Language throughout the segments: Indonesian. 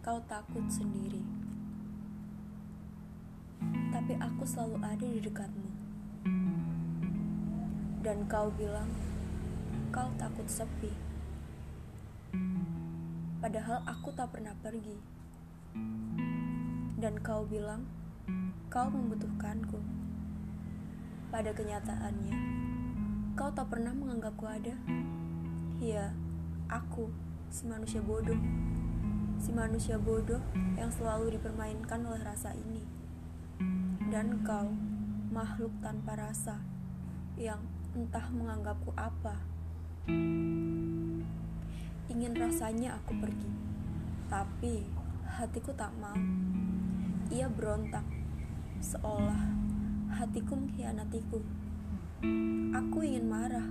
kau takut sendiri. Tapi aku selalu ada di dekatmu. Dan kau bilang kau takut sepi. Padahal aku tak pernah pergi. Dan kau bilang kau membutuhkanku. Pada kenyataannya, kau tak pernah menganggapku ada. Iya, aku si manusia bodoh si manusia bodoh yang selalu dipermainkan oleh rasa ini. Dan kau, makhluk tanpa rasa, yang entah menganggapku apa. Ingin rasanya aku pergi, tapi hatiku tak mau. Ia berontak, seolah hatiku mengkhianatiku. Aku ingin marah,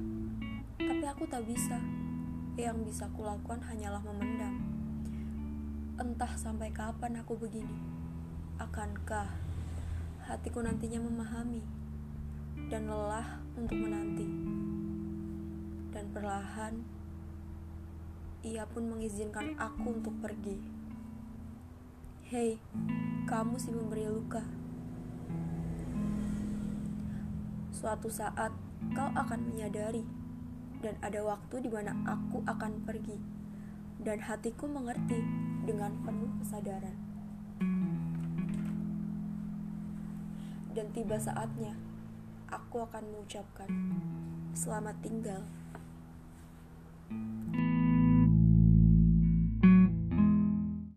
tapi aku tak bisa. Yang bisa kulakukan hanyalah memendam. Entah sampai kapan aku begini. Akankah hatiku nantinya memahami dan lelah untuk menanti? Dan perlahan ia pun mengizinkan aku untuk pergi. Hei, kamu si memberi luka. Suatu saat kau akan menyadari dan ada waktu di mana aku akan pergi. Dan hatiku mengerti dengan penuh kesadaran. Dan tiba saatnya, aku akan mengucapkan selamat tinggal.